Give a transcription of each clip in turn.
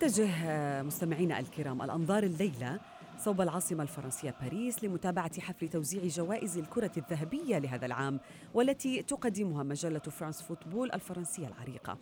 تتجه مستمعينا الكرام الأنظار الليلة صوب العاصمة الفرنسية باريس لمتابعة حفل توزيع جوائز الكرة الذهبية لهذا العام والتي تقدمها مجلة فرانس فوتبول الفرنسية العريقة.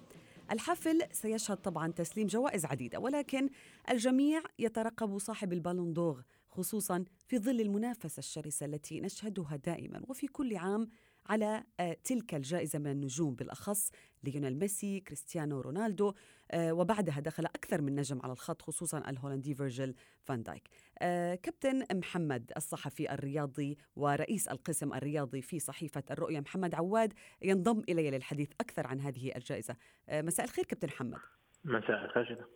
الحفل سيشهد طبعا تسليم جوائز عديدة ولكن الجميع يترقب صاحب ال Ballon d'Or خصوصا في ظل المنافسة الشرسة التي نشهدها دائما وفي كل عام على آه، تلك الجائزة من النجوم بالأخص ليونيل ميسي كريستيانو رونالدو آه، وبعدها دخل أكثر من نجم على الخط خصوصا الهولندي فيرجيل فان دايك. آه، كابتن محمد الصحفي الرياضي ورئيس القسم الرياضي في صحيفة الرؤية محمد عواد ينضم إلي للحديث أكثر عن هذه الجائزة. مساء الخير كابتن محمد. مساء الخير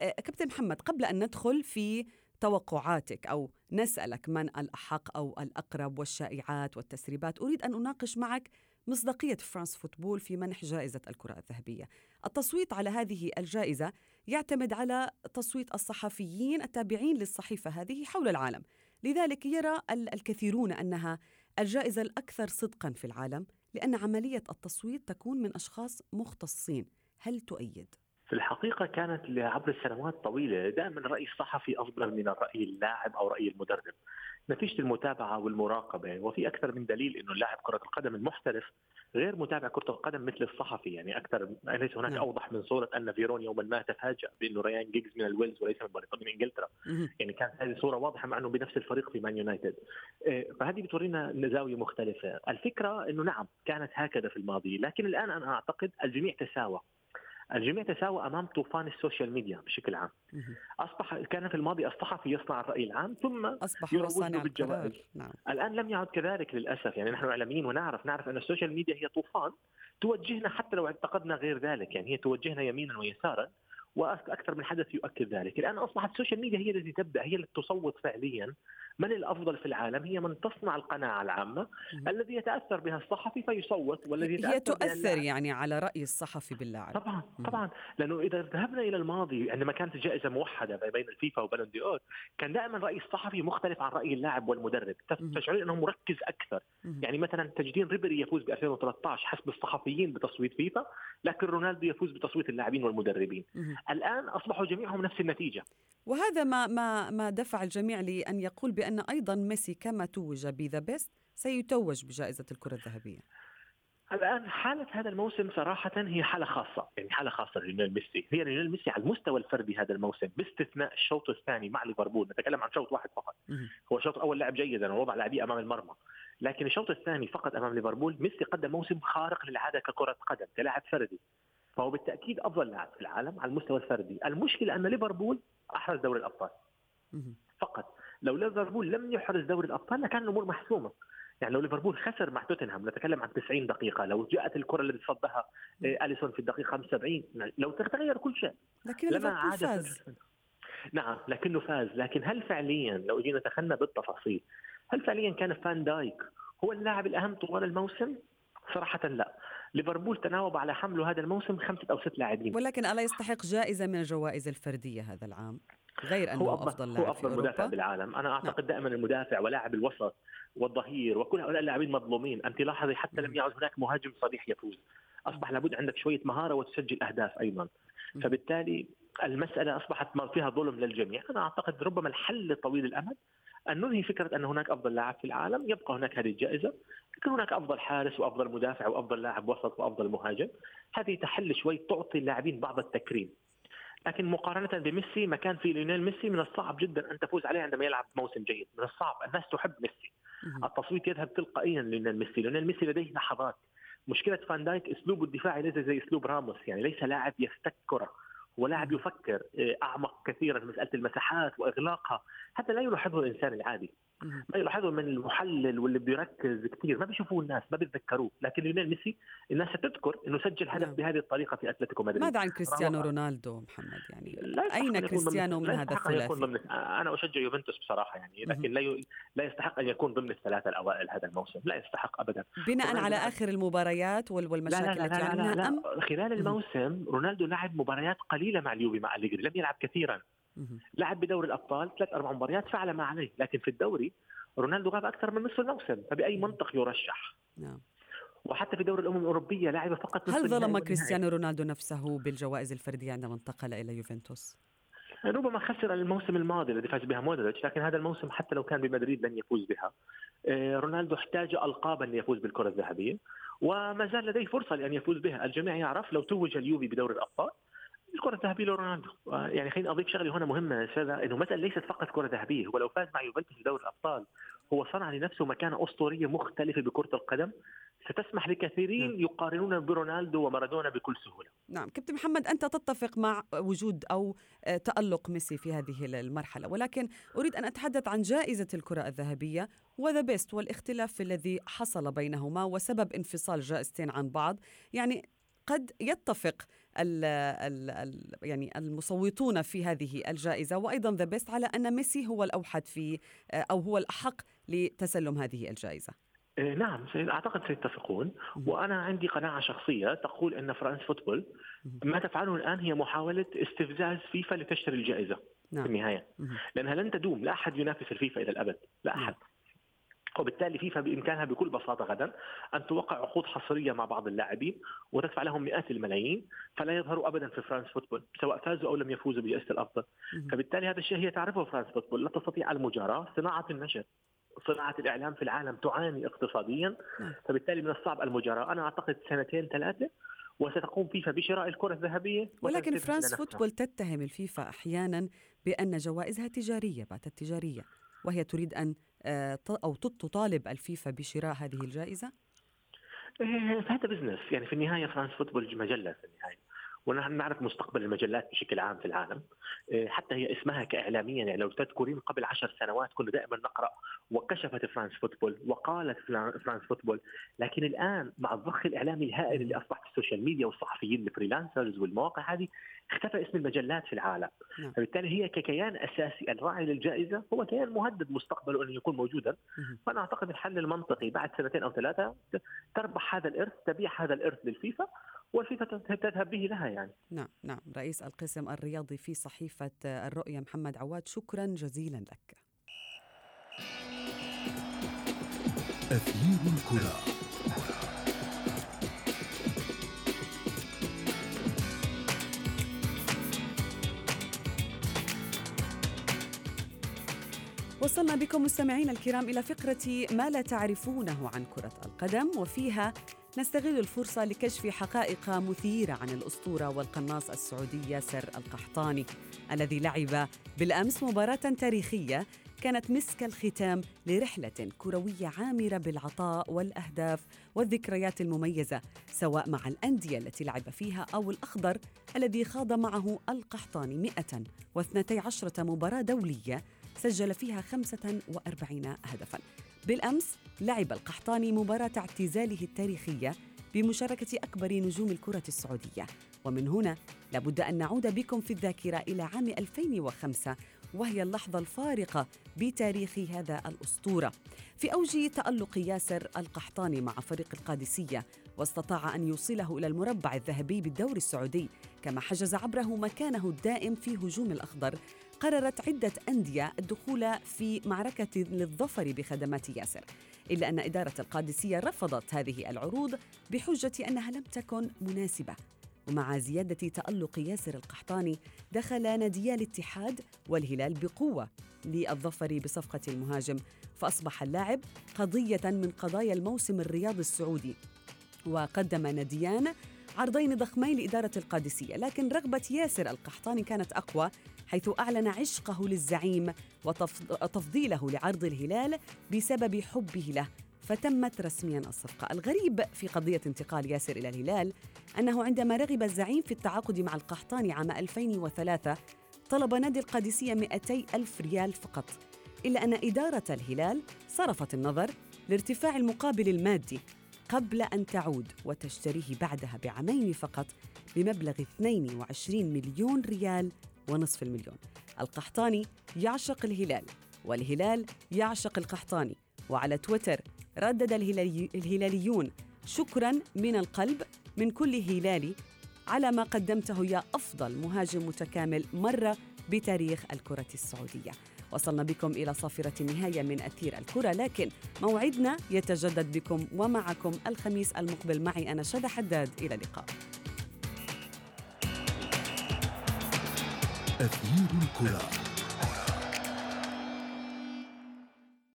كابتن محمد قبل أن ندخل في توقعاتك أو نسألك من الأحق أو الأقرب والشائعات والتسريبات أريد أن أناقش معك مصداقية فرانس فوتبول في منح جائزة الكرة الذهبية. التصويت على هذه الجائزة يعتمد على تصويت الصحفيين التابعين للصحيفة هذه حول العالم. لذلك يرى الكثيرون أنها الجائزة الأكثر صدقا في العالم لأن عملية التصويت تكون من أشخاص مختصين. هل تؤيد؟ في الحقيقة كانت عبر السنوات طويلة دائما الرأي الصحفي أفضل من الرأي اللاعب أو رأي المدرب. نتيجة المتابعة والمراقبة وفي أكثر من دليل أنه اللاعب كرة القدم المحترف غير متابع كرة القدم مثل الصحفي. يعني أكثر ليس هناك نعم. أوضح من صورة أن فيرون يوما ما تفاجأ بأنه ريان جيجز من الويلز وليس من بريطانيا من إنجلترا. يعني كانت هذه صورة واضحة مع أنه بنفس الفريق في مان يونايتد. إيه، فهذه بتورينا زاوية مختلفة. الفكرة أنه نعم كانت هكذا في الماضي لكن الآن أنا أعتقد الجميع تساوى. الجميع تساوى أمام طوفان ال social media بشكل عام. أصبح كان في الماضي الصحفي يصنع الرأي العام ثم أصبح صانع القرار. نعم. الآن لم يعد كذلك للأسف. يعني نحن اعلاميين ونعرف نعرف أن ال social media هي طوفان توجهنا حتى لو اعتقدنا غير ذلك. يعني هي توجهنا يمينا ويسارا وأكثر من حدث يؤكد ذلك، الان أصبحت ال social media هي التي تبدأ هي التي تصوت فعليا. من الأفضل في العالم؟ هي من تصنع القناعة العامة م. الذي يتأثر بها الصحفي فيصوت والذي هي تؤثر يعني على رأي الصحفي باللاعب. طبعا طبعا. لأنه إذا ذهبنا إلى الماضي عندما كانت الجائزه موحدة بين الفيفا و Ballon d'Or كان دائما رأي الصحفي مختلف عن رأي اللاعب والمدرب. تشعرين إنه مركز أكثر. م. يعني مثلا تجدين ريبري يفوز ب 2013 حسب الصحفيين بتصويت فيفا لكن رونالدو يفوز بتصويت اللاعبين والمدربين. م. الآن أصبحوا جميعهم نفس النتيجة وهذا ما ما ما دفع الجميع لأن يقول بأن أيضا ميسي كما توج ب The Best سيتوج بجائزة الكرة الذهبية. الآن حالة هذا الموسم صراحة هي حالة خاصة، يعني حالة خاصة لريال ميسي، هي ريال ميسي على المستوى الفردي هذا الموسم باستثناء الشوط الثاني مع ليفربول، نتكلم عن شوط واحد فقط. هو الشوط الأول لعب جيدا ووضع لاعبيه أمام المرمى. لكن الشوط الثاني فقط أمام ليفربول ميسي قدم موسم خارق للعادة ككرة قدم كلاعب فردي. فهو بالتأكيد أفضل لاعب في العالم على المستوى الفردي، المشكلة أن ليفربول أحرز دوري الأبطال. فقط. لو ليفربول لم يحرز دوري الأبطال لكان الأمور محسومة. يعني لو ليفربول خسر مع توتنهام نتكلم عن 90 دقيقة. لو جاءت الكرة اللي صدها آه، أليسون في الدقيقة 75 لو تغير كل شيء. لكن ليفربول فاز. نعم لكنه فاز. لكن هل فعليا لو جينا دخلنا بالتفاصيل هل فعليا كان فان دايك هو اللاعب الأهم طوال الموسم؟ صراحة لا. ليفربول تناوب على حمله هذا الموسم خمسة أو ست لاعبين. ولكن ألا يستحق جائزة من الجوائز الفردية هذا العام؟ غير أنه هو أفضل, أفضل لاعب هو أفضل مدافع بالعالم. أنا أعتقد نعم. دائما المدافع ولاعب الوسط والظهير وكل هؤلاء اللاعبين مظلومين. أنت لاحظي حتى لم يعد هناك مهاجم صريح يفوز. أصبح لابد عندك شوية مهارة وتسجل أهداف أيضا. فبالتالي المسألة أصبحت فيها ظلم للجميع. أنا أعتقد ربما الحل طويل الأمد أن ننهي فكرة أن هناك أفضل لاعب في العالم يبقى هناك هذه الجائزة. يكون هناك أفضل حارس وأفضل مدافع وأفضل لاعب وسط وأفضل مهاجم. هذه تحل شوي تعطي اللاعبين بعض التكريم. لكن مقارنة بميسي مكان في ليونيل ميسي من الصعب جدا أن تفوز عليه عندما يلعب موسم جيد. من الصعب. الناس تحب ميسي. التصويت يذهب تلقائيا لليونيل ميسي. ليونيل ميسي لديه لحظات. مشكلة فان دايك اسلوبه الدفاعي ليس زي أسلوب راموس. يعني ليس لاعب يفتك كره هو لاعب يفكر آه، أعمق كثيرا في مسألة المساحات وإغلاقها حتى لا يلاحظه الإنسان العادي. ما يلاحظه من المحلل واللي بيركز كثير ما بيشوفوه الناس ما بيتذكروه. لكن ليونيل ميسي الناس تذكر إنه سجل هدف نعم. بهذه الطريقة في أتلتيكو مدريد. ماذا عن كريستيانو رونالدو محمد؟ يعني أين كريستيانو من, من هذا الثلاثي أنا أشجع يوفنتوس بصراحة يعني لكن لا لا يستحق أن يكون ضمن الثلاثة الأوائل هذا الموسم. لا يستحق ابدا. بناء على آخر المباريات والمشاكل لا لا لا, لا, لا, لا, لا خلال الموسم رونالدو لعب مباريات قليلة مع اليوفي مع أليجري لم يلعب كثيرا. لعب بدوري الأبطال ثلاث أربع مباريات فعل ما عليه لكن في الدوري رونالدو غاب أكثر من نصف الموسم فبأي منطق يرشح؟ نعم. وحتى في دوري الأمم الأوروبية لعب فقط هل ظلم كريستيانو رونالدو نفسه بالجوائز الفردية عندما انتقل إلى يوفنتوس؟ ربما خسر الموسم الماضي الذي فاز بها مودريتش لكن هذا الموسم حتى لو كان بمدريد لن يفوز بها. آه، رونالدو احتاج ألقابا ليفوز بالكرة الذهبية وما زال لديه فرصة لأن يفوز بها. الجميع يعرف لو توج اليوفي بدوري الأبطال الكره الذهبيه لرونالدو. يعني خليني أضيف شغلة هنا مهمة سادة إنه مثلا ليست فقط كرة ذهبية هو لو فاز مع يوفنتوس بدوري الأبطال هو صنع لنفسه مكانة أسطورية مختلفة بكرة القدم. ستسمح لكثيرين نعم. يقارنون برونالدو ومارادونا بكل سهولة. نعم، كابتن محمد أنت تتفق مع وجود أو آه، تألق ميسي في هذه المرحلة، ولكن أريد أن أتحدث عن جائزة الكرة الذهبية و The Best والاختلاف الذي حصل بينهما وسبب انفصال جائزتين عن بعض، يعني قد يتفق ال ال ال يعني المصوتون في هذه الجائزة وأيضا The Best على أن ميسي هو الأوحد في أو هو الأحق لتسلم هذه الجائزة. إيه، نعم أعتقد سيتفقون. وأنا عندي قناعة شخصية تقول أن فرانس فوتبول ما تفعله الآن هي محاولة استفزاز فيفا لتشتري الجائزة نعم. في النهايه لأنها لن تدوم لا أحد ينافس الفيفا إلى الأبد لا أحد. وبالتالي فيفا بإمكانها بكل بساطة غدا أن توقع عقود حصرية مع بعض اللاعبين وتدفع لهم مئات الملايين فلا يظهروا ابدا في فرانس فوتبول سواء فازوا أو لم يفوزوا بجائزة الأفضل. فبالتالي هذا الشيء هي تعرفه فرانس فوتبول لا تستطيع المجاراة صناعة النشر صناعة الإعلام في العالم تعاني اقتصاديا. نعم. فبالتالي من الصعب المجاراة. أنا أعتقد سنتين ثلاثة وستقوم فيفا بشراء الكرة الذهبية ولكن فرانس فوتبول تتهم الفيفا أحيانا بأن جوائزها تجارية باتت تجاريه وهي تريد أن آه، أو تطالب الفيفا بشراء هذه الجائزة؟ إيه، هذا business يعني في النهاية فرانس فوتبول مجلة في النهاية ونحن نعرف مستقبل المجلات بشكل عام في العالم. إيه، حتى هي اسمها كاعلاميا يعني لو تذكرين قبل عشر سنوات كنا دائما نقرأ وكشفت فرانس فوتبول وقالت فرانس فوتبول لكن الآن مع الضخ الإعلامي الهائل اللي اصبح في ال social media والصحفيين ال freelancers والمواقع هذه اختفى اسم المجلات في العالم. نعم. فبالتالي هي ككيان أساسي الراعي للجائزة هو كيان مهدد مستقبله أن يكون موجودا. فأنا أعتقد الحل المنطقي بعد سنتين أو ثلاثة تربح هذا الإرث تبيع هذا الإرث للفيفا والفيفا تذهب به لها يعني. نعم نعم. رئيس القسم الرياضي في صحيفة الرؤية محمد عواد شكرا جزيلا لك. أثير الكرة. وصلنا بكم مستمعينا الكرام إلى فقرة ما لا تعرفونه عن كرة القدم وفيها نستغل الفرصة لكشف حقائق مثيرة عن الأسطورة والقناص السعودي ياسر القحطاني الذي لعب بالأمس مباراة تاريخية كانت مسك الختام لرحلة كروية عامرة بالعطاء والأهداف والذكريات المميزة سواء مع الأندية التي لعب فيها أو الأخضر الذي خاض معه القحطاني 112 مباراة دولية سجل فيها 45 هدفاً. بالأمس لعب القحطاني مباراة اعتزاله التاريخية بمشاركة أكبر نجوم الكرة السعودية. ومن هنا لابد أن نعود بكم في الذاكرة إلى عام 2005 وهي اللحظة الفارقة بتاريخ هذا الأسطورة. في أوج تألق ياسر القحطاني مع فريق القادسية واستطاع أن يوصله إلى المربع الذهبي بالدوري السعودي كما حجز عبره مكانه الدائم في هجوم الأخضر قررت عدة أندية الدخول في معركة للظفر بخدمات ياسر إلا أن إدارة القادسية رفضت هذه العروض بحجة أنها لم تكن مناسبة. ومع زيادة تألق ياسر القحطاني دخل ناديا الاتحاد والهلال بقوة للظفر بصفقة المهاجم فأصبح اللاعب قضية من قضايا الموسم الرياضي السعودي. وقدم ناديان عرضين ضخمين لإدارة القادسية لكن رغبة ياسر القحطاني كانت أقوى حيث أعلن عشقه للزعيم وتفضيله لعرض الهلال بسبب حبه له فتمت رسميا الصفقة. الغريب في قضية انتقال ياسر إلى الهلال أنه عندما رغب الزعيم في التعاقد مع القحطاني عام 2003 طلب نادي القادسية 200 ألف ريال فقط إلا أن إدارة الهلال صرفت النظر لارتفاع المقابل المادي قبل أن تعود وتشتريه بعدها بعامين فقط بمبلغ 22 مليون ريال ونصف المليون. القحطاني يعشق الهلال والهلال يعشق القحطاني. وعلى تويتر ردد الهلالي الهلاليون شكرا من القلب من كل هلالي على ما قدمته يا أفضل مهاجم متكامل مر بتاريخ الكرة السعودية. وصلنا بكم إلى صافرة النهاية من أثير الكرة لكن موعدنا يتجدد بكم ومعكم الخميس المقبل معي أنا شذى حداد. إلى اللقاء. أثير الكرة.